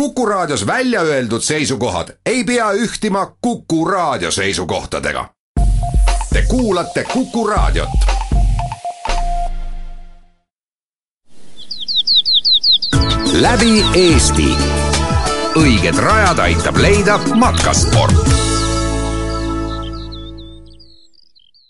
Kuku Raadios välja öeldud seisukohad ei pea ühtima Kuku Raadio seisukohtadega. Te kuulate Kuku Raadiot. läbi Eesti. õiged rajad aitab leida matkasport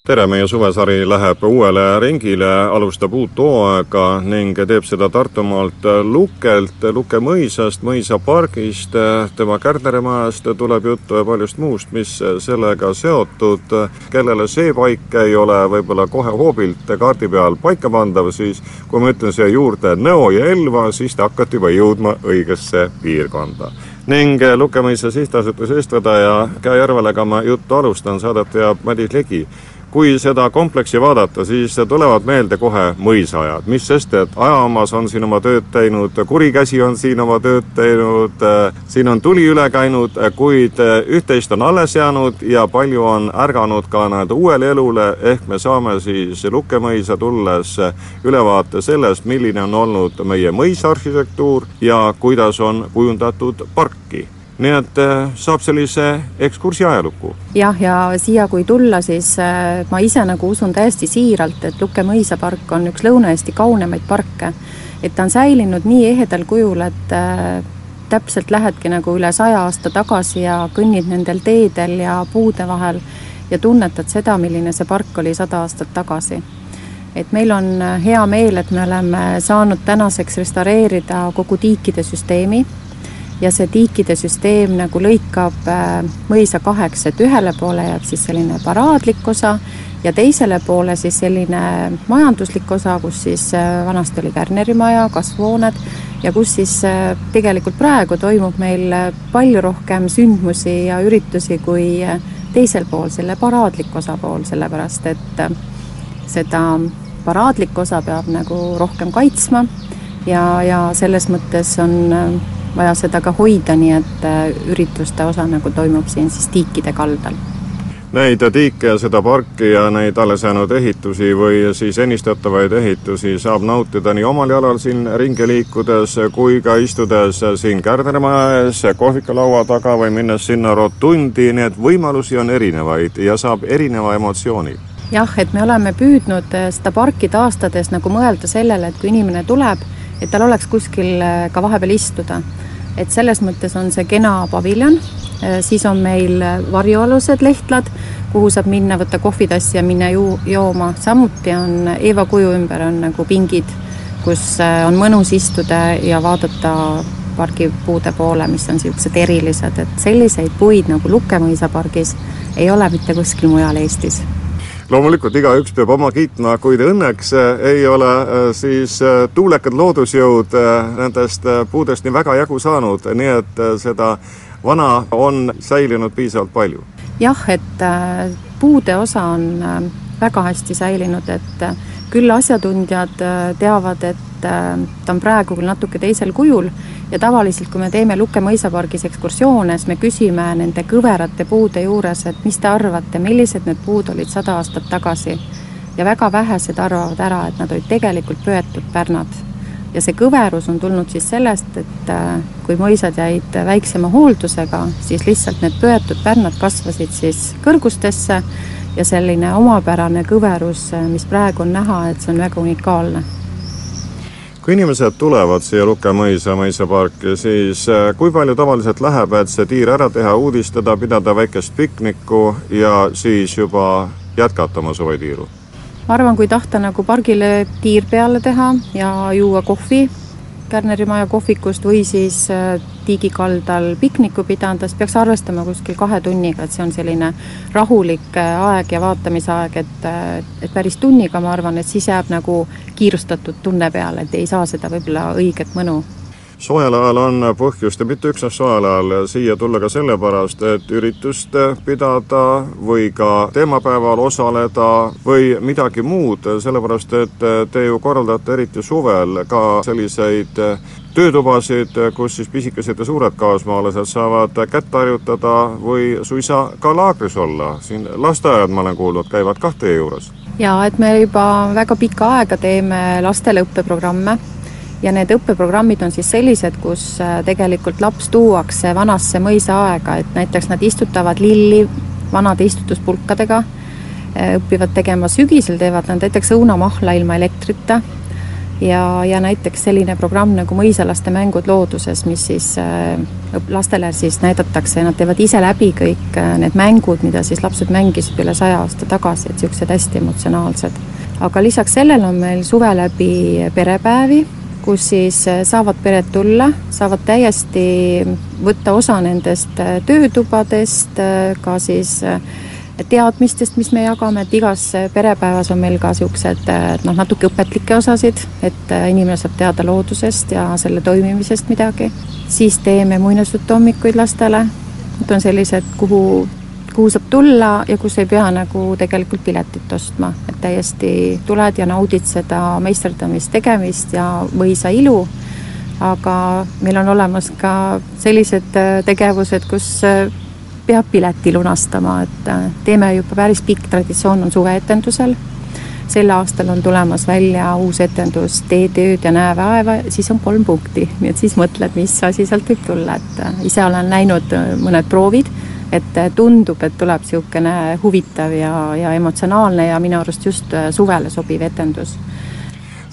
tere, meie suvesari läheb uuele ringile, alustab uut hooaega ning teeb seda Tartumaalt Lukelt, Luke mõisast, mõisapargist, tema Kärneremajast tuleb juttu ja paljust muust, mis sellega seotud. kellele see paik ei ole võib-olla kohe hoobilt kaardi peal paika pandav, siis kui ma ütlen siia juurde Nõo ja Elva, siis te hakkate juba jõudma õigesse piirkonda. Ning Lukemõisa sihtasutuse eestvedaja Käe Järvelega ma juttu alustan, saadet veab Madis Ligi kui seda kompleksi vaadata, siis tulevad meelde kohe mõisaajad, mis sest, et Ajamas on siin oma tööd teinud, Kurikäsi on siin oma tööd teinud, siin on tuli üle käinud, kuid üht-teist on alles jäänud ja palju on ärganud ka nii-öelda uuele elule, ehk me saame siis Lukkemõisa tulles ülevaate sellest, milline on olnud meie mõisaarhitektuur ja kuidas on kujundatud parki nii et äh, saab sellise ekskursi ajalukku. jah, ja siia, kui tulla, siis äh, ma ise nagu usun täiesti siiralt, et Lukke mõisapark on üks Lõuna-Eesti kaunemaid parke. et ta on säilinud nii ehedal kujul, et äh, täpselt lähedki nagu üle saja aasta tagasi ja kõnnid nendel teedel ja puude vahel ja tunnetad seda, milline see park oli sada aastat tagasi et meil on hea meel, et me oleme saanud tänaseks restaureerida kogu tiikide süsteemi ja see tiikide süsteem nagu lõikab äh, mõisa kaheks, et ühele poole jääb siis selline paraadlik osa ja teisele poole siis selline majanduslik osa, kus siis äh, vanasti oli Kärneri maja, kasvuhooned ja kus siis äh, tegelikult praegu toimub meil palju rohkem sündmusi ja üritusi kui teisel pool, selle paraadlik osa pool, sellepärast et seda paraadlik osa peab nagu rohkem kaitsma ja, ja selles mõttes on vaja seda ka hoida, nii et äh, ürituste osa nagu toimub siin siis tiikide kaldal. Neid tiike ja seda parki ja neid alles jäänud ehitusi või siis ennistatavaid ehitusi saab nautida nii omal jalal siin ringi liikudes kui ka istudes siin Kärnermaja ees kohvikulaua taga või minnes sinna rotundi, nii et võimalusi on erinevaid ja saab erineva emotsiooni. Jah, et me oleme püüdnud äh, seda parki taastades nagu mõelda sellele, et kui inimene tuleb, et tal oleks kuskil äh, ka vahepeal istuda. Et selles mõttes on see kena paviljon, äh, siis on meil varjualused lehtlad, kuhu saab minna, võtta kohvitassi ja minna ju-, jooma, samuti on Eeva kuju ümber on nagu pingid, kus äh, on mõnus istuda ja vaadata pargipuude poole, mis on niisugused erilised, et selliseid puid nagu Lukkemõisa pargis ei ole mitte kuskil mujal Eestis loomulikult igaüks peab oma kiitma, kuid õnneks äh, ei ole äh, siis äh, tuulekad loodusjõud nendest puudest nii väga jagu saanud, nii et seda vana on säilinud piisavalt palju. jah, et puude osa on väga hästi säilinud, et küll asjatundjad teavad, et ta on praegu küll natuke teisel kujul ja tavaliselt, kui me teeme Lukke mõisapargis ekskursioone, siis me küsime nende kõverate puude juures, et mis te arvate, millised need puud olid sada aastat tagasi. ja väga vähesed arvavad ära, et nad olid tegelikult pöetud pärnad. ja see kõverus on tulnud siis sellest, et äh, kui mõisad jäid väiksema hooldusega, siis lihtsalt need pöetud pärnad kasvasid siis kõrgustesse ja selline omapärane kõverus, mis praegu on näha, et see on väga unikaalne kui inimesed tulevad siia Luke mõisa, mõisaparki, siis äh, kui palju tavaliselt läheb, et see tiir ära teha, uudistada, pidada väikest piknikku ja siis juba jätkata oma suvetiiru? ma arvan, kui tahta nagu pargile tiir peale teha ja juua kohvi Kärneri maja kohvikust või siis äh, Tiigi kaldal pikniku pidada, siis peaks arvestama kuskil kahe tunniga, et see on selline rahulik äh, aeg ja vaatamisaeg, et äh, et päris tunniga ma arvan, et siis jääb nagu kiirustatud tunne peale, et ei saa seda võib-olla õiget mõnu soojal ajal on põhjust ja mitte üksnes soojal ajal siia tulla ka sellepärast, et üritust pidada või ka teemapäeval osaleda või midagi muud, sellepärast et te ju korraldate eriti suvel ka selliseid töötubasid, kus siis pisikesed ja suured kaasmaalased saavad kätt harjutada või suisa ka laagris olla. siin lasteaiad, ma olen kuulnud, käivad kah teie juures? jaa, et me juba väga pikka aega teeme lastele õppeprogramme ja need õppeprogrammid on siis sellised, kus äh, tegelikult laps tuuakse vanasse mõisaaega, et näiteks nad istutavad lilli vanade istutuspulkadega, äh, õpivad tegema, sügisel teevad nad näiteks õunamahla ilma elektrita ja, ja näiteks selline programm nagu mõisalaste mängud looduses, mis siis äh, lastele siis näidatakse nad teevad ise läbi kõik need mängud, mida siis lapsed mängisid üle saja aasta tagasi, et niisugused hästi emotsionaalsed. aga lisaks sellele on meil suve läbi perepäevi kus siis äh, saavad pered tulla, saavad täiesti võtta osa nendest äh, töötubadest, äh, ka siis teadmistest, mis me jagame, et igas perepäevas on meil ka niisugused noh, natuke õpetlikke osasid, et inimene saab teada loodusest ja selle toimimisest midagi. siis teeme muinasjutuhommikuid lastele, need on sellised, kuhu kuhu saab tulla ja kus ei pea nagu tegelikult piletit ostma, et täiesti tuled ja naudid seda meisterdamist, tegemist ja mõisa ilu, aga meil on olemas ka sellised äh, tegevused, kus äh, peab pileti lunastama, et äh, teeme juba päris pikk traditsioon on suveetendusel, sel aastal on tulemas välja uus etendus Tee tööd ja näe vaeva, siis on kolm punkti, nii et siis mõtled, mis asi sealt võib tulla, et ise olen näinud mõned proovid et tundub, et tuleb niisugune huvitav ja, ja emotsionaalne ja minu arust just äh, suvele sobiv etendus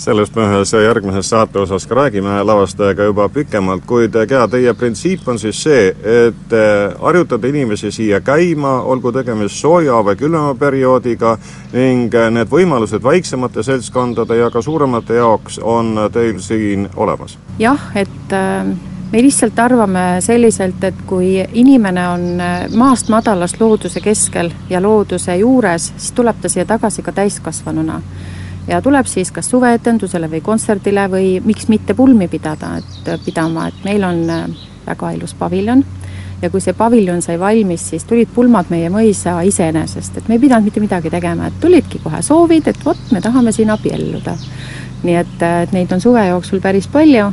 sellest me ühes järgmises saate osas ka räägime lavastajaga juba pikemalt, kuid Gea, teie printsiip on siis see, et harjutada inimesi siia käima, olgu tegemist sooja või külma perioodiga, ning need võimalused väiksemate seltskondade ja ka suuremate jaoks on teil siin olemas? jah, et äh me lihtsalt arvame selliselt, et kui inimene on äh, maast madalast looduse keskel ja looduse juures, siis tuleb ta siia tagasi ka täiskasvanuna. ja tuleb siis kas suveetendusele või kontserdile või miks mitte pulmi pidada, et äh, pidama, et meil on äh, väga ilus paviljon ja kui see paviljon sai valmis, siis tulid pulmad meie mõisa iseenesest, et me ei pidanud mitte midagi tegema, et tulidki kohe soovid, et vot, me tahame siin abielluda. nii et, et neid on suve jooksul päris palju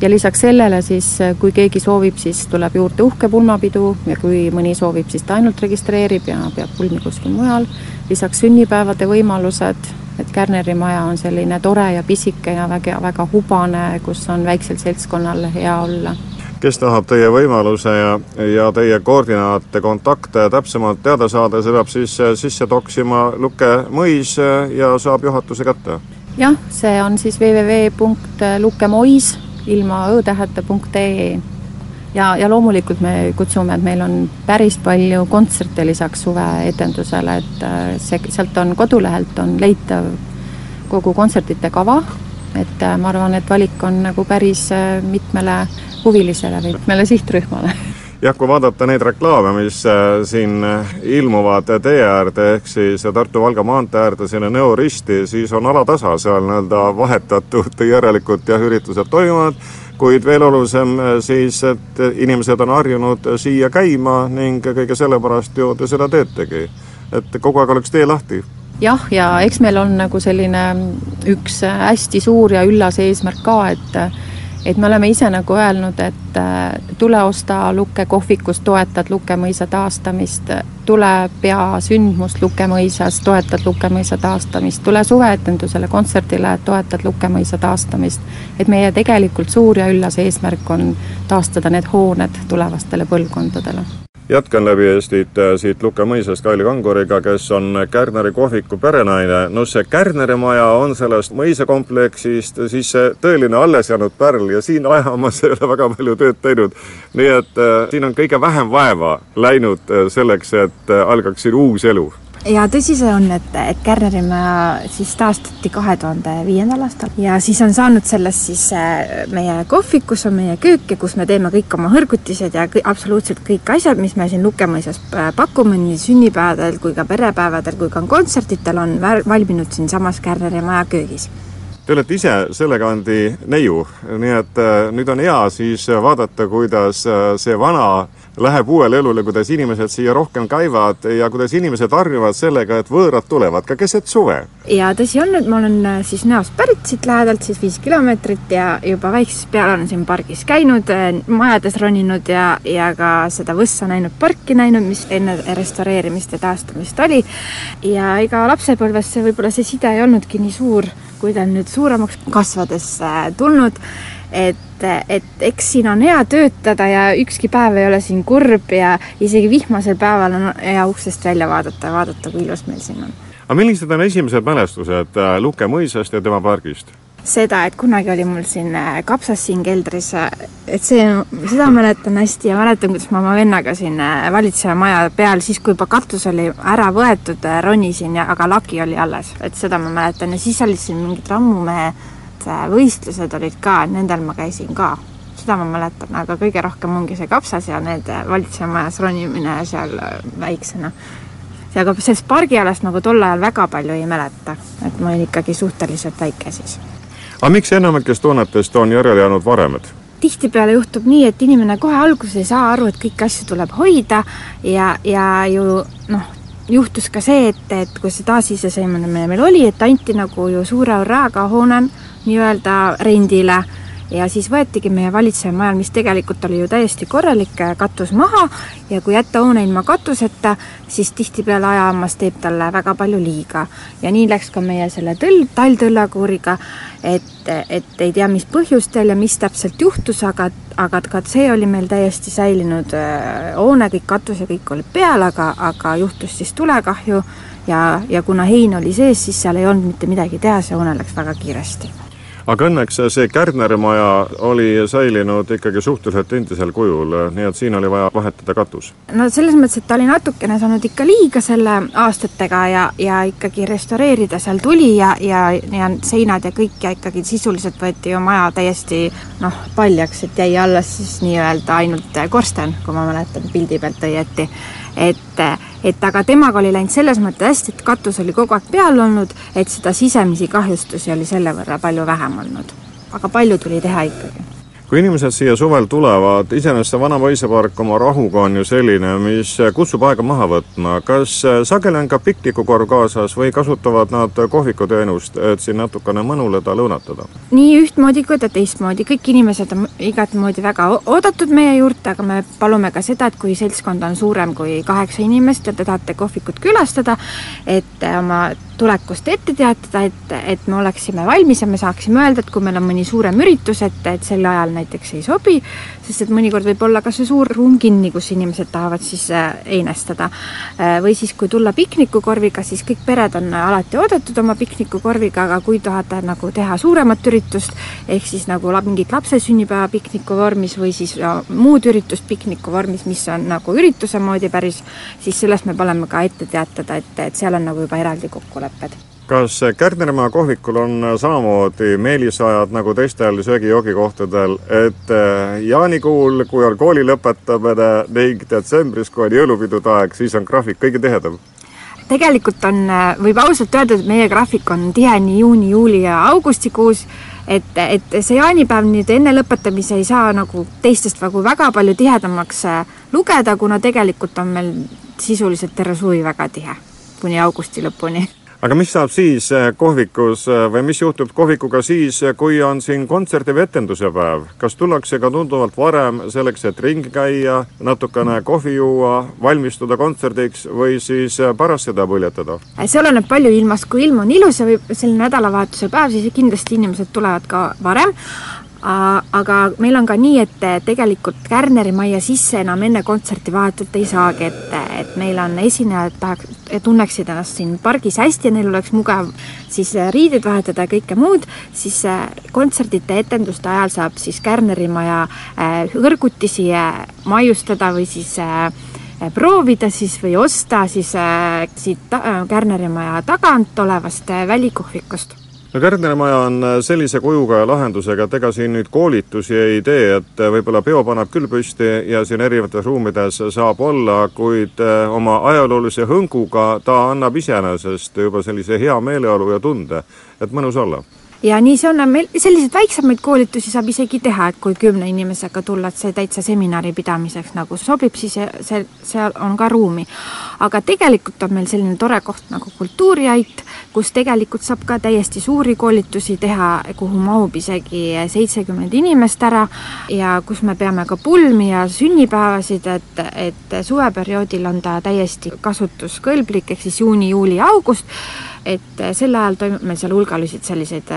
ja lisaks sellele siis, kui keegi soovib, siis tuleb juurde uhke pulmapidu ja kui mõni soovib, siis ta ainult registreerib ja peab pulmi kuskil mujal. lisaks sünnipäevade võimalused, et Kärneri maja on selline tore ja pisike ja väga, väga hubane, kus on väiksel seltskonnal hea olla kes tahab teie võimaluse ja, ja teie koordinaate, kontakte täpsemalt teada saada, see peab siis sisse toksima Luke mõis ja saab juhatuse kätte? jah, see on siis www.lukemois ilma õ-täheta.ee ja, ja loomulikult me kutsume, et meil on päris palju kontserte lisaks suveetendusele, et äh, see, sealt on kodulehelt on leitav kogu kontsertide kava, et äh, ma arvan, et valik on nagu päris äh, mitmele huvilisele või mitmele sihtrühmale jah, kui vaadata neid reklaame, mis siin ilmuvad tee äärde, ehk siis Tartu-Valga maantee äärde sinna Nõo risti, siis on alatasa seal nii-öelda vahetatud järelikult jah, üritused toimuvad, kuid veel olulisem siis, et inimesed on harjunud siia käima ning kõige sellepärast ju te seda teetegi. et kogu aeg oleks tee lahti jah, ja eks meil on nagu selline üks hästi suur ja üllas eesmärk ka, et et me oleme ise nagu öelnud, et äh, tule osta Lukke kohvikust, toetad Lukke mõisa taastamist, tule pea sündmust Lukke mõisas, toetad Lukke mõisa taastamist, tule suveetendusele, kontserdile, toetad Lukke mõisa taastamist. et meie tegelikult suur ja üllas eesmärk on taastada need hooned tulevastele põlvkondadele jätkan läbi Eestit äh, siit Luke mõisast Kaili Kanguriga, kes on Kärneri kohviku perenaine. no see Kärneri maja on sellest mõisakompleksist siis see tõeline alles jäänud pärl ja siin ajamas ei ole väga palju tööd teinud. nii et äh, siin on kõige vähem vaeva läinud äh, selleks, et algaks siin uus elu ja tõsi see on, et, et Kärnerimaa siis taastati kahe tuhande viiendal aastal. Ja siis on saanud sellest siis äh, meie kohvik, kus on meie köök ja kus me teeme kõik oma hõrgutised ja kõik, absoluutselt kõik asjad, mis me siin Lukemõisas äh, pakume, nii sünnipäevadel kui ka perepäevadel kui ka kontsertidel, on valminud siinsamas Kärneri maja köögis. Te olete ise selle kandi neiu, nii et äh, nüüd on hea siis vaadata, kuidas see vana läheb uuele elule, kuidas inimesed siia rohkem käivad ja kuidas inimesed harjuvad sellega, et võõrad tulevad ka keset suve. ja tõsi on, et ma olen äh, siis Nõost pärit siit lähedalt siis viis kilomeetrit ja juba väiksest peale olen siin pargis käinud, äh, majades roninud ja, ja ka seda Võssa näinud parki näinud, mis enne restaureerimist ja taastamist oli. ja ega lapsepõlves see võib-olla see side ei olnudki nii suur kui ta on nüüd suuremaks kasvades tulnud, et, et eks siin on hea töötada ja ükski päev ei ole siin kurb ja isegi vihmasel päeval on hea uksest välja vaadata ja vaadata, kui ilus meil siin on. aga millised on esimesed mälestused Luke mõisast ja tema pargist? seda, et kunagi oli mul siin äh, kapsas siin keldris, äh, et see, seda mäletan hästi ja mäletan, kuidas ma oma vennaga siin äh, valitseja maja peal, siis kui juba katus oli ära võetud, ronisin ja, aga lagi oli alles, et seda ma mäletan ja siis olid siin mingid rammumehe võistlused olid ka, nendel ma käisin ka. seda ma mäletan, aga kõige rohkem ongi see kapsas ja need valitseja majas ronimine seal väiksena aga sellest pargialast nagu tol ajal väga palju ei mäleta, et ma olin ikkagi suhteliselt väike siis aga miks enamikest hoonetest on järele jäänud varemed? tihtipeale juhtub nii, et inimene kohe alguses ei saa aru, et kõiki asju tuleb hoida ja, ja ju noh, juhtus ka see, et, et kui see taasiseseisvumine meil oli, et anti nagu ju suure hurraaga hoone nii-öelda rendile ja siis võetigi meie valitseja majal, mis tegelikult oli ju täiesti korralik, katus maha. Ja kui jätta hoone ilma katuseta, siis tihtipeale ajahammas teeb talle väga palju liiga. ja nii läks ka meie selle tõll, talltõllakuuriga, et, et ei tea, mis põhjustel ja mis täpselt juhtus, aga, aga ka see oli meil täiesti säilinud äh, hoone, kõik katus ja kõik oli peal, aga, aga juhtus siis tulekahju. Ja, ja kuna hein oli sees, siis seal ei olnud mitte midagi teha, see hoone läks väga kiiresti aga õnneks see Kärneri maja oli säilinud ikkagi suhteliselt endisel kujul, nii et siin oli vaja vahetada katus. no selles mõttes, et ta oli natukene saanud ikka liiga selle aastatega ja, ja ikkagi restaureerida seal tuli ja, ja, ja seinad ja kõik ja ikkagi sisuliselt võeti ju maja täiesti noh, paljaks, et jäi alles siis nii-öelda ainult korsten, kui ma mäletan pildi pealt õieti et, et aga temaga oli läinud selles mõttes hästi, et katus oli kogu aeg peal olnud, et seda sisemisi kahjustusi oli selle võrra palju vähem olnud. aga palju tuli teha ikkagi kui inimesed siia suvel tulevad, iseenesest see vana mõisapark oma rahuga on ju selline, mis kutsub aega maha võtma. kas sageli on ka piknikukorv kaasas või kasutavad nad kohvikuteenust, et siin natukene mõnuleda, lõunatada? nii ühtmoodi kui ka teistmoodi, kõik inimesed on igat moodi väga oodatud meie juurde, aga me palume ka seda, et kui seltskond on suurem kui kaheksa inimest ja te tahate kohvikut külastada, et oma tulekust ette teatada, et, et me oleksime valmis ja me saaksime öelda, et kui meil on mõni suurem üritus, et, et sel ajal näiteks ei sobi, sest et mõnikord võib olla ka see suur ruum kinni, kus inimesed tahavad siis äh, einestada. Äh, või siis, kui tulla piknikukorviga, siis kõik pered on alati oodatud oma piknikukorviga, aga kui tahate nagu teha suuremat üritust, ehk siis nagu mingit lapse sünnipäeva pikniku vormis või siis no, muud üritust pikniku vormis, mis on nagu ürituse moodi päris, siis sellest me paleme ka ette teatada, et, et seal on nagu juba eraldi kokkulepe kokkulepped. kas Kärnerimaa kohvikul on samamoodi meelisajad nagu teistel söögi-joogikohtadel, et eh, jaanikuul, kui on kooli lõpetamine ning detsembris, kui on jõulupidude aeg, siis on graafik kõige tihedam? tegelikult on, eh, võib ausalt öelda, et meie graafik on tihe nii juuni, juuli ja augustikuus, et, et see jaanipäev nüüd enne lõpetamisi ei saa nagu teistest nagu väga palju tihedamaks eh, lugeda, kuna tegelikult on meil sisuliselt terve suvi väga tihe, kuni augusti lõpuni aga mis saab siis eh, kohvikus eh, või mis juhtub kohvikuga siis, eh, kui on siin kontserdi või etenduse päev? kas tullakse ka tunduvalt varem selleks, et ringi käia, natukene kohvi juua, valmistuda kontserdiks või siis pärast seda põljetada? see oleneb palju ilmast, kui ilm on ilus ja võib selline nädalavahetuse päev, siis kindlasti inimesed tulevad ka varem, aga meil on ka nii, et tegelikult Kärneri majja sisse enam enne kontserti vahetult ei saagi, et, et meil on esinejad tahaks, tunneksid ennast siin pargis hästi ja neil oleks mugav siis riideid vahetada ja kõike muud, siis äh, kontserdite, etenduste ajal saab siis Kärneri maja äh, kõrgutisi äh, maiustada või siis proovida siis või osta siis siit Kärneri maja tagant olevast välikohvikust no Kärdla maja on äh, sellise kujuga ja lahendusega, et ega siin nüüd koolitusi ei tee, et äh, võib-olla peo paneb küll püsti ja siin erinevates ruumides saab olla, kuid äh, oma ajaloolise hõnguga ta annab iseenesest juba sellise hea meeleolu ja tunde, et mõnus olla ja nii see on, meil selliseid väiksemaid koolitusi saab isegi teha, et kui kümne inimesega tulla, et see täitsa seminari pidamiseks nagu sobib, siis see, seal on ka ruumi. aga tegelikult on meil selline tore koht nagu Kultuuriait, kus tegelikult saab ka täiesti suuri koolitusi teha, kuhu mahub isegi seitsekümmend inimest ära ja kus me peame ka pulmi ja sünnipäevasid, et, et suveperioodil on ta täiesti kasutuskõlblik, ehk siis juuni, juuli, august et sel ajal toimub meil seal hulgaliselt selliseid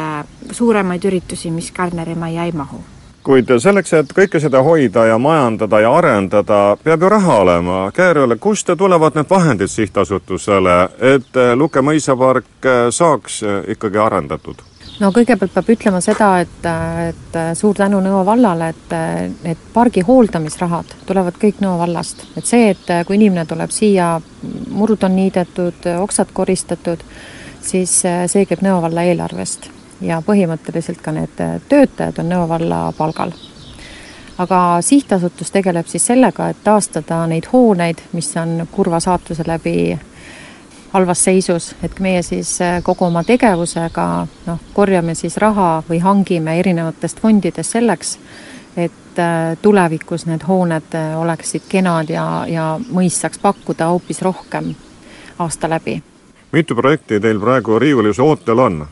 suuremaid üritusi, mis Kärneri majja ei mahu kuid selleks, et kõike seda hoida ja majandada ja arendada, peab ju raha olema. Käärjale, kust tulevad need vahendid sihtasutusele, et Luke mõisapark saaks ikkagi arendatud? no kõigepealt peab ütlema seda, et, et suur tänu Nõo vallale, et need pargi hooldamisrahad tulevad kõik Nõo vallast. et see, et kui inimene tuleb siia, murud on niidetud, oksad koristatud, siis see käib Nõo valla eelarvest ja põhimõtteliselt ka need töötajad on Nõo valla palgal. aga sihtasutus tegeleb siis sellega, et taastada neid hooneid, mis on kurva saatuse läbi halvas seisus, et meie siis kogu oma tegevusega noh, korjame siis raha või hangime erinevatest fondidest selleks, et tulevikus need hooned oleksid kenad ja, ja mõis saaks pakkuda hoopis rohkem aasta läbi. Mitu projekti teil praegu riiulis ootel on?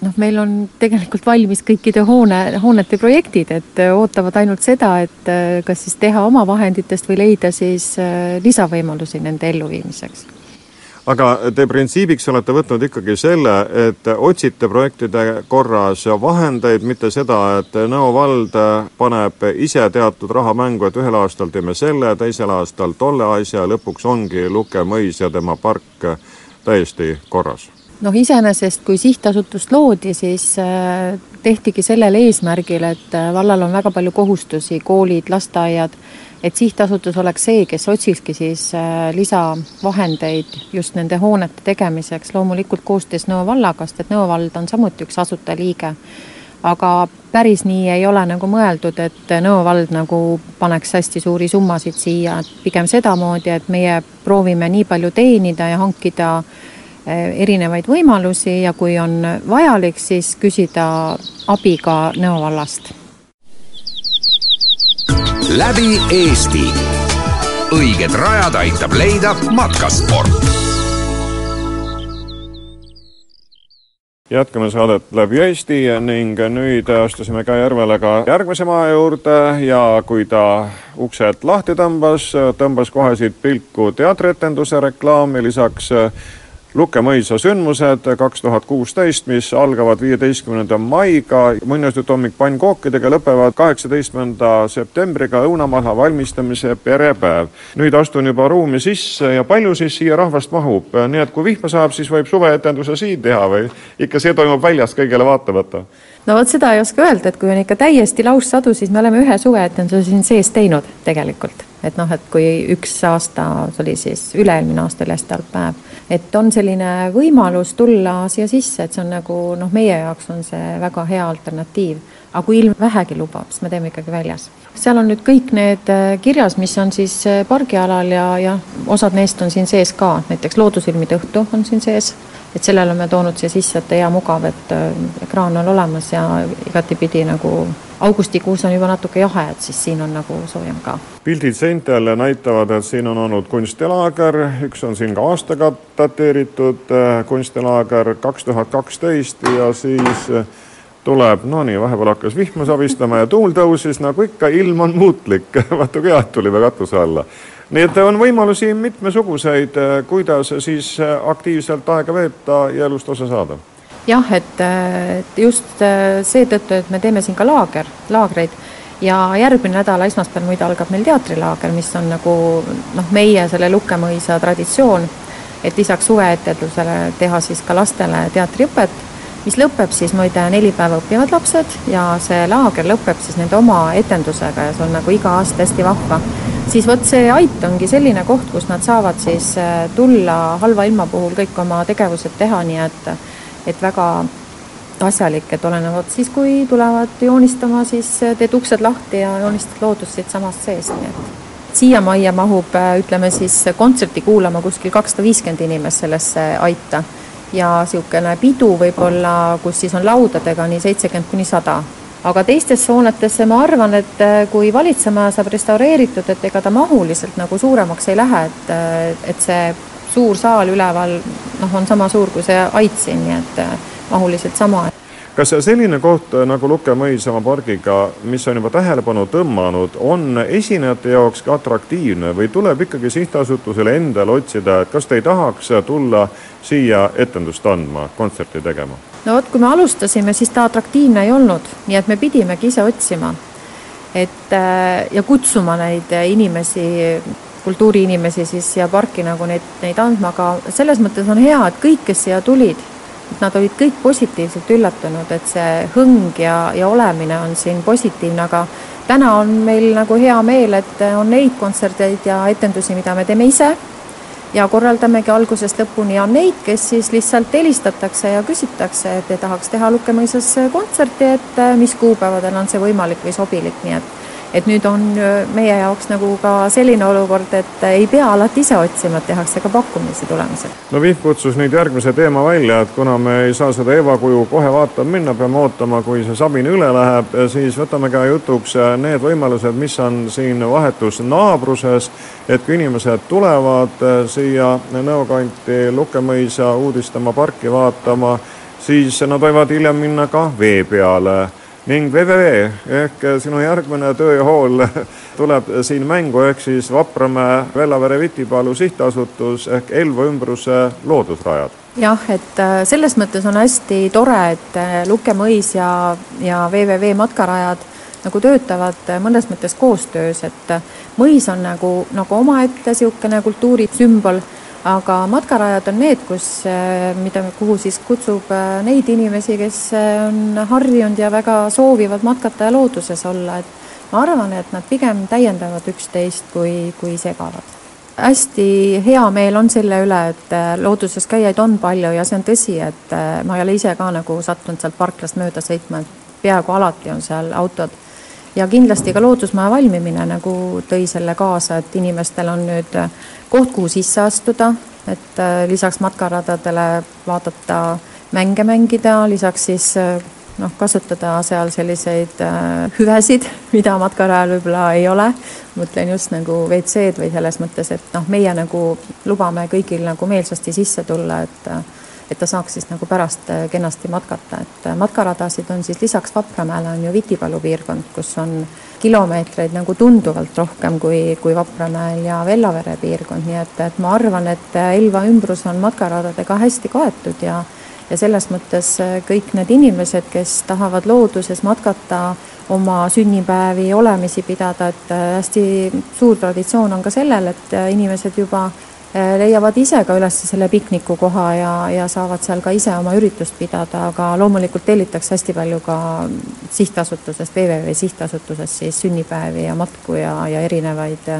noh, meil on tegelikult valmis kõikide hoone, hoonete projektid, et äh, ootavad ainult seda, et äh, kas siis teha oma vahenditest või leida siis äh, lisavõimalusi nende elluviimiseks aga te printsiibiks olete võtnud ikkagi selle, et otsite projektide korras vahendeid, mitte seda, et Nõo vald paneb ise teatud raha mängu, et ühel aastal teeme selle, teisel aastal tolle asja, lõpuks ongi Luke mõis ja tema park täiesti korras noh, iseenesest kui sihtasutust loodi, siis äh, tehtigi sellel eesmärgil, et äh, vallal on väga palju kohustusi, koolid, lasteaiad, et sihtasutus oleks see, kes otsikski siis äh, lisavahendeid just nende hoonete tegemiseks, loomulikult koostöös Nõo vallaga, sest et Nõo vald on samuti üks asutajaliige. Aga päris nii ei ole nagu mõeldud, et Nõo vald nagu paneks hästi suuri summasid siia, et pigem sedamoodi, et meie proovime nii palju teenida ja hankida Eh, erinevaid võimalusi ja kui on vajalik, siis küsida abi ka Nõo vallast. läbi Eesti. õiged rajad aitab leida matkasport jätkame saadet läbi Eesti ning nüüd astusime ka Järvele ka järgmise maja juurde ja kui ta uksed lahti tõmbas, tõmbas kohe siit pilku teatrietenduse reklaami, lisaks Luke mõisa sündmused kaks tuhat kuusteist, mis algavad viieteistkümnenda maiga muinasjutuhommik pannkookidega, lõpevad kaheksateistkümnenda septembriga õunamaha valmistamise perepäev. nüüd astun juba ruumi sisse ja palju siis siia rahvast mahub, nii et kui vihma saab, siis võib suveetenduse siin teha või ikka see toimub väljas kõigele vaatamata? no vot seda ei oska öelda, et kui on ikka täiesti laussadu, siis me oleme ühe suveetenduse siin sees teinud tegelikult. et noh, et kui üks aasta, see oli siis üle-eelmine aasta oli hästi halb päev, et on selline võimalus tulla siia sisse, et see on nagu noh, meie jaoks on see väga hea alternatiiv. aga kui ilm vähegi lubab, siis me teeme ikkagi väljas. seal on nüüd kõik need äh, kirjas, mis on siis äh, pargialal ja, ja osad neist on siin sees ka, näiteks Loodusilmide õhtu on siin sees et sellele oleme toonud siia sisse, et hea mugav, et äh, ekraan on olemas ja igatipidi nagu augustikuus on juba natuke jahe, et siis siin on nagu soojem ka. pildid seintel näitavad, et siin on olnud kunstilaager, üks on siin ka aastaga dateeritud äh, kunstilaager kaks tuhat kaksteist ja siis äh, tuleb, no nii, vahepeal hakkas vihma sabistama ja tuul tõusis, nagu ikka, ilm on muutlik vaata kui kevad tulime katuse alla nii et on võimalusi mitmesuguseid, eh, kuidas siis aktiivselt aega veeta ja elust osa saada. Jah, et, just seetõttu, et me teeme siin ka laager, laagreid. Ja järgmine nädal, esmaspäeval muide algab meil teatrilaager, mis on nagu noh, meie selle Lukkemõisa traditsioon, et lisaks suveetendusele teha siis ka lastele teatriõpet, mis lõpeb siis muide neli päeva õppivad lapsed ja see laager lõpeb siis nende oma etendusega ja see on nagu iga aasta hästi vahva. Siis vot see Ait ongi selline koht, kus nad saavad siis äh, tulla halva ilma puhul kõik oma tegevused teha, nii et, et väga asjalik, et olenevalt siis, kui tulevad joonistama, siis teed uksed lahti ja joonistad loodust siitsamast seest, nii et siia majja mahub, äh, ütleme siis kontserti kuulama kuskil kakssada viiskümmend inimest sellesse aita. Ja niisugune pidu võib-olla, kus siis on laudadega nii seitsekümmend kuni sada. Aga teistesse hoonetesse ma arvan, et äh, kui valitsemaja saab restaureeritud, et ega ta mahuliselt nagu suuremaks ei lähe, et, äh, et see suur saal üleval noh, on sama suur kui see ait siin, nii et äh, mahuliselt sama. kas selline koht nagu Lukke mõisamaa pargiga, mis on juba tähelepanu tõmmanud, on esinejate jaoks ka atraktiivne või tuleb ikkagi sihtasutusele endale otsida, et kas te ei tahaks tulla siia etendust andma, kontserti tegema? no vot, kui me alustasime, siis ta atraktiivne ei olnud, nii et me pidimegi ise otsima. et äh, ja kutsuma neid inimesi, kultuuriinimesi siis siia parki nagu neid, neid andma, aga selles mõttes on hea, et kõik, kes siia tulid, nad olid kõik positiivselt üllatunud, et see hõng ja, ja olemine on siin positiivne, aga täna on meil nagu hea meel, et on neid kontserteid ja etendusi, mida me teeme ise ja korraldamegi algusest lõpuni ja neid, kes siis lihtsalt helistatakse ja küsitakse, et tahaks teha Lukkemõisas kontserti, et mis kuupäevadel on see võimalik või sobilik, nii et et nüüd on meie jaoks nagu ka selline olukord, et ei pea alati ise otsima, et tehakse ka pakkumisi tulemusel. no Vihv kutsus nüüd järgmise teema välja, et kuna me ei saa seda Eva kuju kohe vaatama minna, peame ootama, kui see sabin üle läheb, siis võtame ka jutuks need võimalused, mis on siin vahetus naabruses, et kui inimesed tulevad siia Nõo kanti Lukkemõisa uudistama parki vaatama, siis nad võivad hiljem minna ka vee peale ning www ehk sinu järgmine töö ja hool tuleb siin mängu, ehk siis Vapramäe Vellavere Vitipalu sihtasutus ehk Elva ümbruse loodusrajad. jah, et äh, selles mõttes on hästi tore, et äh, Luke mõis ja, ja www matkarajad nagu töötavad äh, mõnes mõttes koostöös, et mõis on nagu, nagu omaette niisugune kultuurisümbol aga matkarajad on need, kus, eh, mida, kuhu siis kutsub eh, neid inimesi, kes eh, on harjunud ja väga soovivad matkata ja looduses olla, et ma arvan, et nad pigem täiendavad üksteist, kui, kui segavad. hästi hea meel on selle üle, et looduses käijaid on palju ja see on tõsi, et ma ei ole ise ka nagu sattunud sealt parklast mööda sõitma, et peaaegu alati on seal autod ja kindlasti ka loodusmaja valmimine nagu tõi selle kaasa, et inimestel on nüüd koht, kuhu sisse astuda, et äh, lisaks matkaradadele vaadata mänge mängida, lisaks siis äh, noh, kasutada seal selliseid äh, hüvesid, mida matkarajal võib-olla ei ole, mõtlen just nagu WC-d või selles mõttes, et noh, meie nagu lubame kõigil nagu meelsasti sisse tulla, et et ta saaks siis nagu pärast äh, kenasti matkata, et äh, matkaradasid on siis lisaks Vapramäele on ju Vitipalu piirkond, kus on kilomeetreid nagu tunduvalt rohkem kui, kui Vapramäel ja Vellavere piirkond, nii et, et ma arvan, et äh, Elva ümbrus on matkaradadega hästi kaetud ja ja selles mõttes kõik need inimesed, kes tahavad looduses matkata, oma sünnipäevi, olemisi pidada, et hästi suur traditsioon on ka sellel, et inimesed juba leiavad ise ka üles selle piknikukoha ja, ja saavad seal ka ise oma üritust pidada, aga loomulikult tellitakse hästi palju ka sihtasutusest, WWW sihtasutusest siis sünnipäevi ja matku ja, ja erinevaid,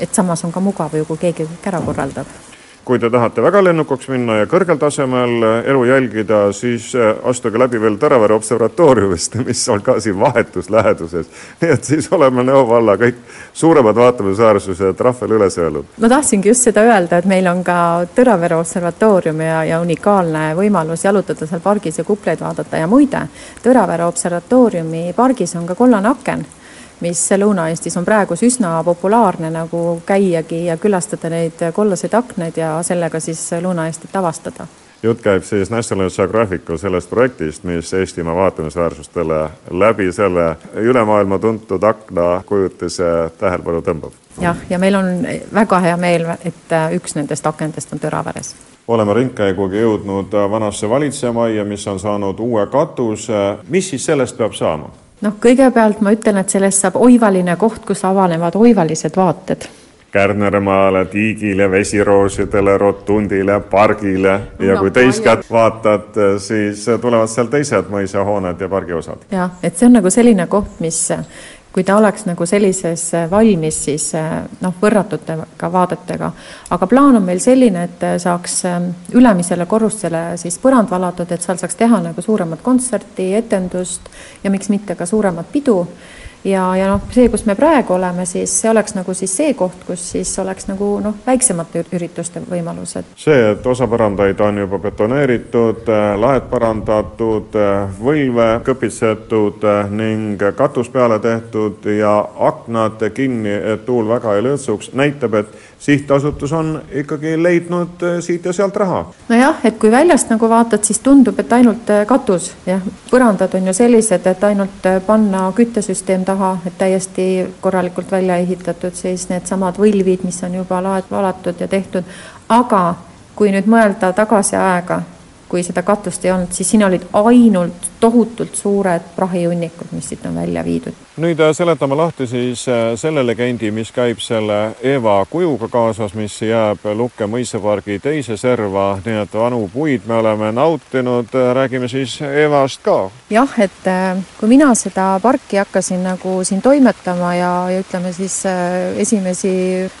et samas on ka mugav ju, kui keegi kõik ära korraldab kui te tahate väga lennukaks minna ja kõrgel tasemel elu jälgida, siis äh, astuge läbi veel Tõravere observatooriumist, mis on ka siin vahetus läheduses. nii et siis oleme Nõo valla kõik suuremad vaatamisväärsused rahvale üles öelnud. ma tahtsingi just seda öelda, et meil on ka Tõravere observatoorium ja, ja unikaalne võimalus jalutada seal pargis ja kupleid vaadata ja muide, Tõravere observatooriumi pargis on ka kollane aken mis Lõuna-Eestis on praegu üsna populaarne nagu käiagi ja külastada neid kollaseid aknaid ja sellega siis Lõuna-Eestit avastada. jutt käib siis National Geographicu sellest projektist, mis Eestimaa vaatamisväärsustele läbi selle üle maailma tuntud aknakujutise tähelepanu tõmbab. jah, ja meil on väga hea meel, et üks nendest akendest on Tõraveres oleme ringkäiguga jõudnud vanasse valitsejamajja, mis on saanud uue katuse. mis siis sellest peab saama? Noh, kõigepealt ma ütlen, et sellest saab oivaline koht, kus avanevad oivalised vaated. Kärnermaale, Tiigile, vesiroosidele, rotundile, pargile ja kui teist kätt vaatad, siis tulevad seal teised mõisahooned ja pargiosad. jah, et see on nagu selline koht, mis kui ta oleks nagu sellises äh, valmis, siis äh, noh, võrratutega vaadetega. aga plaan on meil selline, et äh, saaks ähm, ülemisele korrusele siis põrand valatud, et seal saaks teha nagu suuremat kontserti, etendust ja miks mitte ka suuremat pidu ja, ja noh, see, kus me praegu oleme, siis see oleks nagu siis see koht, kus siis oleks nagu noh, väiksemate ürituste võimalused. see, et osa põrandaid on juba betoneeritud, laed parandatud, võlve kõpitsetud ning katus peale tehtud ja aknad kinni, et tuul väga ei lõõtsuks, näitab, et sihtasutus on ikkagi leidnud siit ja sealt raha. nojah, et kui väljast nagu vaatad, siis tundub, et ainult katus, jah, põrandad on ju sellised, et ainult panna küttesüsteem taha, et täiesti korralikult välja ehitatud, siis needsamad võlvid, mis on juba laed valatud ja tehtud, aga kui nüüd mõelda tagasi aega, kui seda katust ei olnud, siis siin olid ainult tohutult suured prahihunnikud, mis siit on välja viidud. nüüd äh, seletame lahti siis äh, selle legendi, mis käib selle Eva kujuga kaasas, mis jääb Lukke mõisapargi teise serva, nii et vanu puid me oleme nautinud, äh, räägime siis Evast ka. jah, et kui mina seda parki hakkasin nagu siin toimetama ja, ja ütleme siis esimesi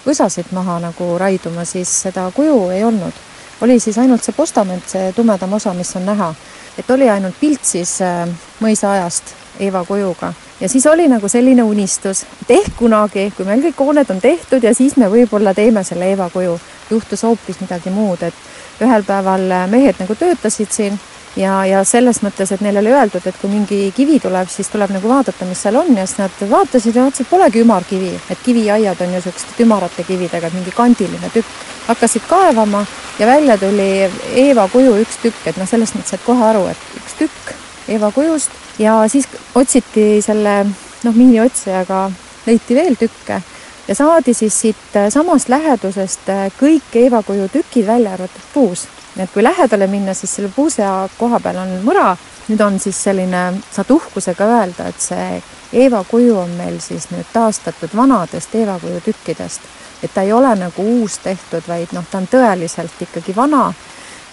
võsasid maha nagu raiduma, siis seda kuju ei olnud oli siis ainult see postament, see tumedam osa, mis on näha. et oli ainult pilt siis äh, mõisaajast Eeva kujuga ja siis oli nagu selline unistus, et ehk kunagi, kui meil kõik hooned on tehtud ja siis me võib-olla teeme selle Eeva kuju, juhtus hoopis midagi muud, et ühel päeval äh, mehed nagu töötasid siin ja, ja selles mõttes, et neile oli öeldud, et kui mingi kivi tuleb, siis tuleb nagu vaadata, mis seal on ja siis nad vaatasid ja vaatasid, polegi ümarkivi, et kiviaiad on ju niisuguste ümarate kividega, mingi kandiline tükk. hakkasid kaevama ja välja tuli Eeva kuju üks tükk, et noh, selles mõttes said kohe aru, et üks tükk Eeva kujust. Ja siis otsiti selle noh, miiniotsijaga leiti veel tükke ja saadi siis siit samast lähedusest kõik Eeva kuju tükid välja arvatud puus et kui lähedale minna, siis selle puusea koha peal on mõra, nüüd on siis selline, saad uhkusega öelda, et see Eeva kuju on meil siis nüüd taastatud vanadest Eeva kuju tükkidest. et ta ei ole nagu uus tehtud, vaid noh, ta on tõeliselt ikkagi vana,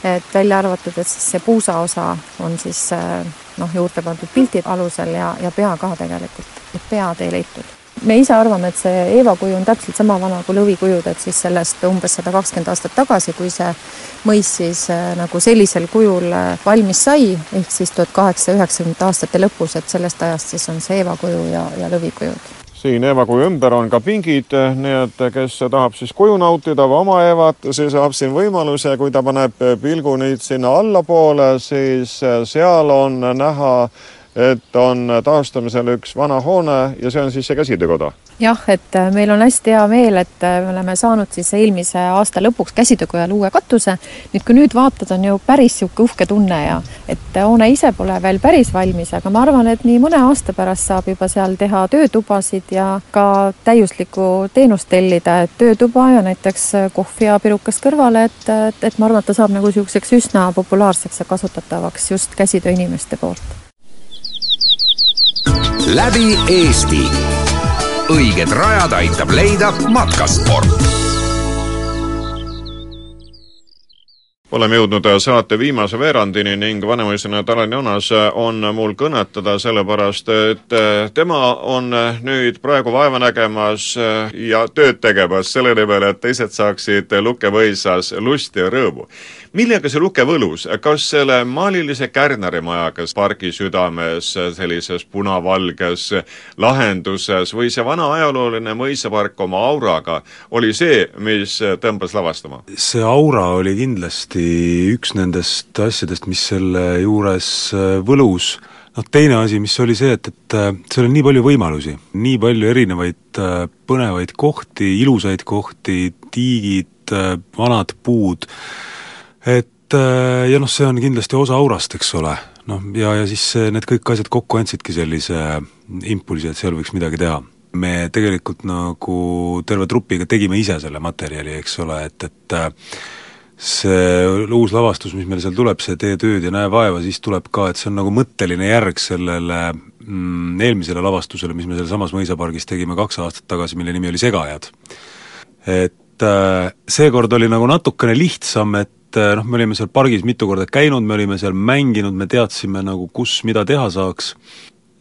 et välja arvatud, et siis see puusa osa on siis noh, juurde pandud pildi alusel ja, ja pea ka tegelikult, et pead ei leitud me ise arvame, et see Eeva kuju on täpselt sama vana kui lõvikujud, et siis sellest umbes sada kakskümmend aastat tagasi, kui see mõis siis äh, nagu sellisel kujul äh, valmis sai, ehk siis tuhat kaheksasaja üheksakümnendate aastate lõpus, et sellest ajast siis on see Eeva kuju ja, ja lõvikujud siin Eeva kuju ümber on ka pingid, nii et kes tahab siis kuju nautida või oma Eevat, see saab siin võimaluse, kui ta paneb pilgu nüüd sinna allapoole, siis seal on näha et on taastamisel üks vana hoone ja see on siis see käsitöökoda. jah, et äh, meil on hästi hea meel, et äh, me oleme saanud siis eelmise aasta lõpuks käsitöökojale uue katuse. nüüd, kui nüüd vaatad, on ju päris niisugune uhke tunne ja et äh, hoone ise pole veel päris valmis, aga ma arvan, et nii mõne aasta pärast saab juba seal teha töötubasid ja ka täiuslikku teenust tellida, et töötuba ja näiteks kohvi ja pirukast kõrvale, et, et, et ma arvan, et ta saab nagu niisuguseks üsna populaarseks ja kasutatavaks just käsitööinimeste poolt läbi Eesti. õiged rajad aitab leida matkasport oleme jõudnud saate viimase veerandini ning vanemaisana Tanel Jonas on mul kõnetada, sellepärast et tema on nüüd praegu vaeva nägemas ja tööd tegemas selle nimel, et teised saaksid Lukevõisas lusti ja rõõmu millega see luke võlus, kas selle maalilise kärnerimajaga pargi südames, sellises punavalges lahenduses või see vana ajalooline mõisapark oma auraga oli see, mis tõmbas lavastama? see aura oli kindlasti üks nendest asjadest, mis selle juures võlus noh, teine asi, mis oli see, et, et seal on nii palju võimalusi, nii palju erinevaid põnevaid kohti, ilusaid kohti, tiigid, vanad puud, et äh, ja noh, see on kindlasti osa aurast, eks ole, noh ja, ja siis need kõik asjad kokku andsidki sellise impulsi, et seal võiks midagi teha. me tegelikult nagu terve trupiga tegime ise selle materjali, eks ole, et, et äh, see uus lavastus, mis meil seal tuleb, see Tee tööd ja näe vaeva, siis tuleb ka, et see on nagu mõtteline järg sellele mm, eelmisele lavastusele, mis me sealsamas mõisapargis tegime kaks aastat tagasi, mille nimi oli Segajad. et äh, seekord oli nagu natukene lihtsam, et et eh, noh, me olime seal pargis mitu korda käinud, me olime seal mänginud, me teadsime nagu, kus mida teha saaks.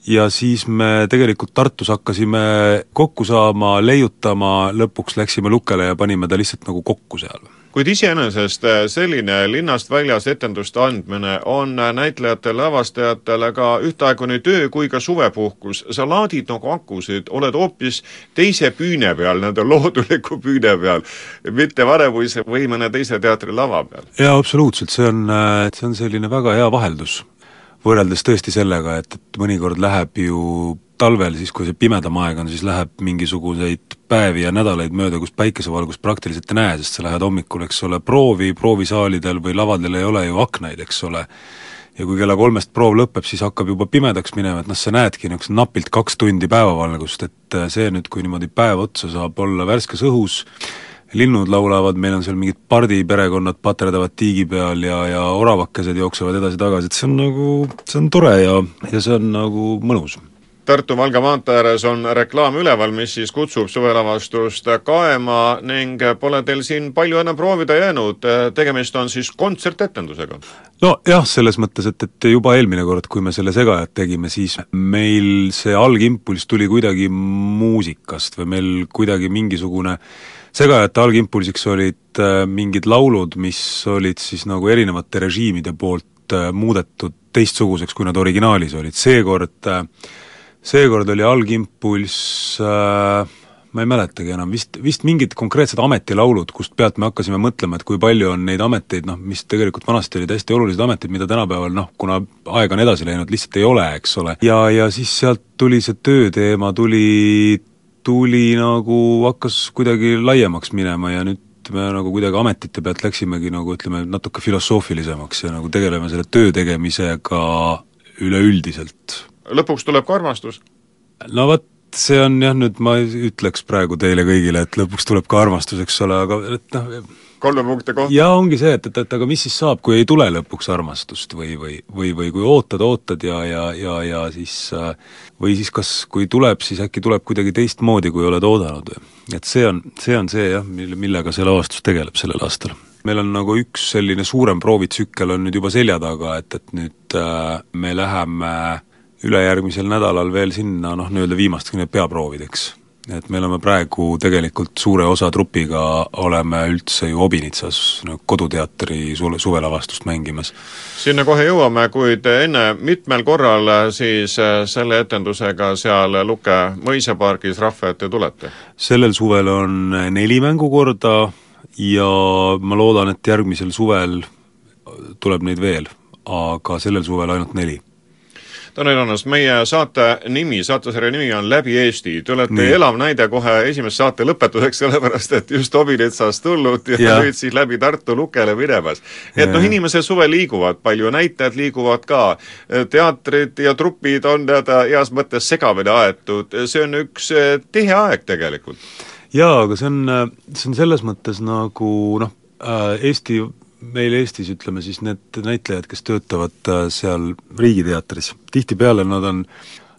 Ja siis me tegelikult Tartus hakkasime kokku saama, leiutama, lõpuks läksime Lukele ja panime ta lihtsalt nagu kokku seal kuid iseenesest äh, selline linnast väljas etenduste andmine on äh, näitlejatele, lavastajatele ka ühtaegu nii töö kui ka suvepuhkus. sa laadid nagu akusid, oled hoopis teise püüne peal, nii-öelda looduliku püüne peal, mitte Vanemuise või mõne teise teatri lava peal. jaa, absoluutselt, see on, äh, see on selline väga hea vaheldus võrreldes tõesti sellega, et, et mõnikord läheb ju talvel, siis kui see pimedam aeg on, siis läheb mingisuguseid päevi ja nädalaid mööda, kus päikesevalgust praktiliselt ei näe, sest sa lähed hommikul, eks ole, proovi, proovisaalidel või lavadel ei ole ju aknaid, eks ole, ja kui kella kolmest proov lõpeb, siis hakkab juba pimedaks minema, et noh, sa näedki niisugust napilt kaks tundi päevavalgust, et see nüüd, kui niimoodi päev otsa saab olla värskes õhus, linnud laulavad, meil on seal mingid pardiperekonnad paterdavad tiigi peal ja, ja oravakesed jooksevad edasi-tagasi, et see on nagu, see on tore ja, ja see on nagu mõnus Tartu-Valga maantee ääres on reklaam üleval, mis siis kutsub suvelavastust kaema ning pole teil siin palju enam proovida jäänud, tegemist on siis kontsertetendusega? nojah, selles mõttes, et, et juba eelmine kord, kui me selle Segajat tegime, siis meil see algimpulss tuli kuidagi muusikast või meil kuidagi mingisugune segajate algimpulsiks olid äh, mingid laulud, mis olid siis nagu erinevate režiimide poolt äh, muudetud teistsuguseks, kui nad originaalis olid, seekord äh, seekord oli algimpulss äh, ma ei mäletagi enam, vist, vist mingid konkreetsed ametilaulud, kust pealt me hakkasime mõtlema, et kui palju on neid ameteid, noh, mis tegelikult vanasti olid hästi olulised ametid, mida tänapäeval noh, kuna aeg on edasi läinud, lihtsalt ei ole, eks ole. ja, ja siis sealt tuli see tööteema, tuli, tuli nagu, hakkas kuidagi laiemaks minema ja nüüd me nagu kuidagi ametite pealt läksimegi nagu ütleme, natuke filosoofilisemaks ja nagu tegeleme selle töö tegemisega üleüldiselt lõpuks tuleb ka armastus. no vot, see on jah, nüüd ma ütleks praegu teile kõigile, et lõpuks tuleb ka armastus, eks ole, aga et noh, kolme punkti kohta. jaa, ongi see, et, et, et aga mis siis saab, kui ei tule lõpuks armastust või, või, või, või kui ootad, ootad ja, ja, ja, ja siis või siis kas, kui tuleb, siis äkki tuleb kuidagi teistmoodi, kui oled oodanud või? et see on, see on see jah, mille, millega see lavastus tegeleb sellel aastal meil on nagu üks selline suurem proovitsükkel on nüüd juba selja taga, et, et nüüd äh, me läheme äh, ülejärgmisel nädalal veel sinna noh, nii-öelda viimasteks peaproovideks. Et me oleme praegu tegelikult suure osa trupiga oleme üldse ju Obinitsas no, koduteatri suve, suvelavastust mängimas. sinna kohe jõuame, kuid enne mitmel korral siis äh, selle etendusega seal Luke mõisapargis rahva ette tulete? sellel suvel on neli mängukorda ja ma loodan, et järgmisel suvel tuleb neid veel, aga sellel suvel ainult neli Tanel Annas, meie saate nimi, saatesarja nimi on Läbi Eesti. Te olete Nii. elav näide kohe esimese saate lõpetuseks, sellepärast et just Obinetsast tulnud ja, ja nüüd siis läbi Tartu Lukele minemas. et noh, inimesed suvel liiguvad palju, näitlejad liiguvad ka, teatrid ja trupid on teada heas mõttes segamini aetud, see on üks eh, tihe aeg tegelikult. jaa, aga see on, see on selles mõttes nagu noh, äh, Eesti meil Eestis, ütleme siis need näitlejad, kes töötavad äh, seal Riigiteatris, tihtipeale nad on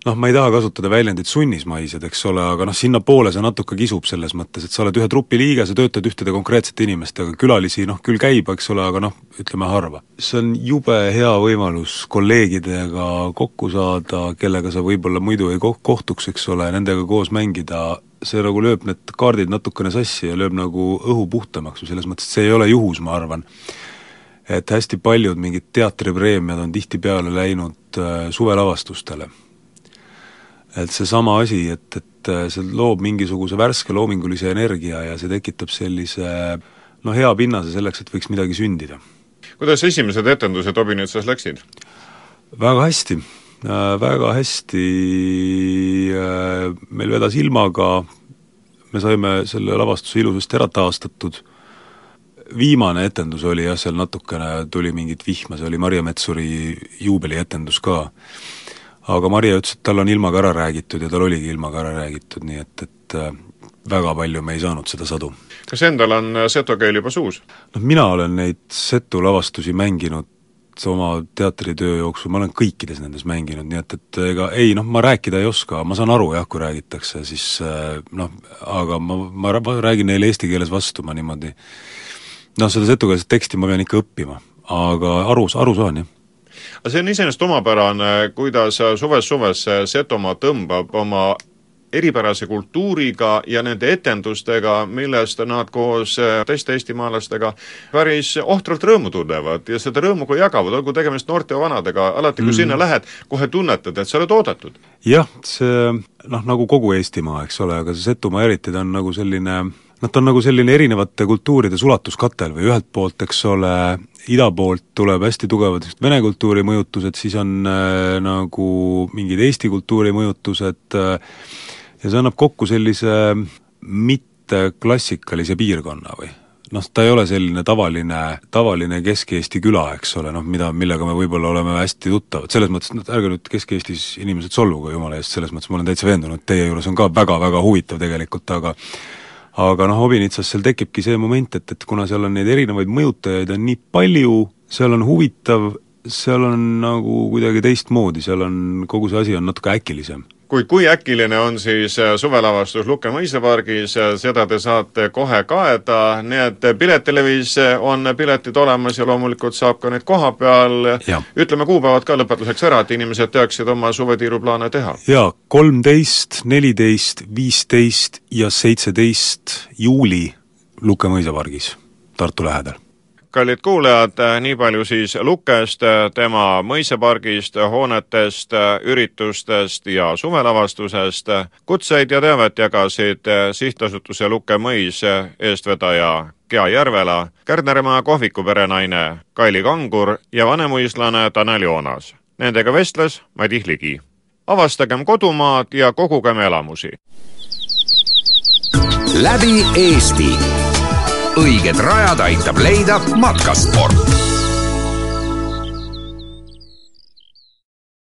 noh, ma ei taha kasutada väljendit sunnismaised, eks ole, aga noh, sinnapoole see natuke kisub selles mõttes, et sa oled ühe trupi liige, sa töötad ühtede konkreetsete inimestega, külalisi noh, küll käib, eks ole, aga noh, ütleme harva. see on jube hea võimalus kolleegidega kokku saada, kellega sa võib-olla muidu ei kohtuks, eks ole, nendega koos mängida, see nagu lööb need kaardid natukene sassi ja lööb nagu õhu puhtamaks või selles mõttes, et see ei ole juhus, ma arvan. et hästi paljud mingid teatripreemiad on tihtipeale läinud äh, suvelavastustele. Et seesama asi, et, et äh, see loob mingisuguse värske loomingulise energia ja see tekitab sellise no hea pinnase selleks, et võiks midagi sündida. kuidas esimesed etendused Obinetsas läksid? väga hästi Äh, väga hästi äh, meil vedas ilmaga, me saime selle lavastuse ilusasti ära taastatud, viimane etendus oli jah, seal natukene tuli mingit vihma, see oli Marje Metsuri juubelietendus ka. Aga Marje ütles, et tal on ilmaga ära räägitud ja tal oligi ilmaga ära räägitud, nii et, et äh, väga palju me ei saanud seda sadu. kas endal on seto keel juba suus? noh, mina olen neid setu lavastusi mänginud oma teatritöö jooksul ma olen kõikides nendes mänginud, nii et, et ega ei noh, ma rääkida ei oska, ma saan aru jah, kui räägitakse, siis äh, noh, aga ma, ma, ma räägin neile eesti keeles vastu, ma niimoodi noh, seda setukeelset teksti ma pean ikka õppima, aga aru, aru saan, jah aga see on iseenesest omapärane, kuidas suvest suvesse Setomaa tõmbab oma eripärase kultuuriga ja nende etendustega, millest nad koos teiste eestimaalastega päris ohtralt rõõmu tunnevad ja seda rõõmu ka jagavad, olgu tegemist noorte ja vanadega, alati kui mm. sinna lähed, kohe tunnetad, et sa oled oodatud. jah, see noh, nagu kogu Eestimaa, eks ole, aga see Setomaa eriti, ta on nagu selline noh, ta on nagu selline erinevate kultuuride sulatuskatel või ühelt poolt, eks ole, ida poolt tuleb hästi tugevad vene kultuuri mõjutused, siis on äh, nagu mingid eesti kultuuri mõjutused äh, ja see annab kokku sellise mitteklassikalise piirkonna või? Noh, ta ei ole selline tavaline, tavaline Kesk-Eesti küla, eks ole, noh mida, millega me võib-olla oleme hästi tuttavad, selles mõttes, et ärge nüüd Kesk-Eestis inimesed solvuge jumala eest, selles mõttes ma olen täitsa veendunud, teie juures on ka väga-väga huvitav tegelikult, aga aga noh, Obinitsas seal tekibki see moment, et, et kuna seal on neid erinevaid mõjutajaid on nii palju, seal on huvitav, seal on nagu kuidagi teistmoodi, seal on, kogu see asi on natuke äkilisem. Kuid kui äkiline on siis äh, suvelavastus Lukke mõisapargis, äh, seda te saate kohe kaeda, nii et Piletilivis on piletid olemas ja loomulikult saab ka neid koha peal, ütleme kuupäevad ka lõpetuseks ära, et inimesed teaksid oma suvetiiruplaane teha. jaa, kolmteist, neliteist, viisteist ja seitseteist juuli Lukke mõisapargis Tartu lähedal kallid kuulajad, nii palju siis Lukest, tema mõisapargist, hoonetest, üritustest ja suvelavastusest. kutseid ja teavet jagasid sihtasutuse Luke mõis eestvedaja Gea Järvela, Kärdneremaa kohviku perenaine Kaili Kangur ja vanemuislane Tanel Joonas. Nendega vestles Madis Ligi. avastagem kodumaad ja kogugem elamusi. läbi Eesti õiged rajad aitab leida matkasport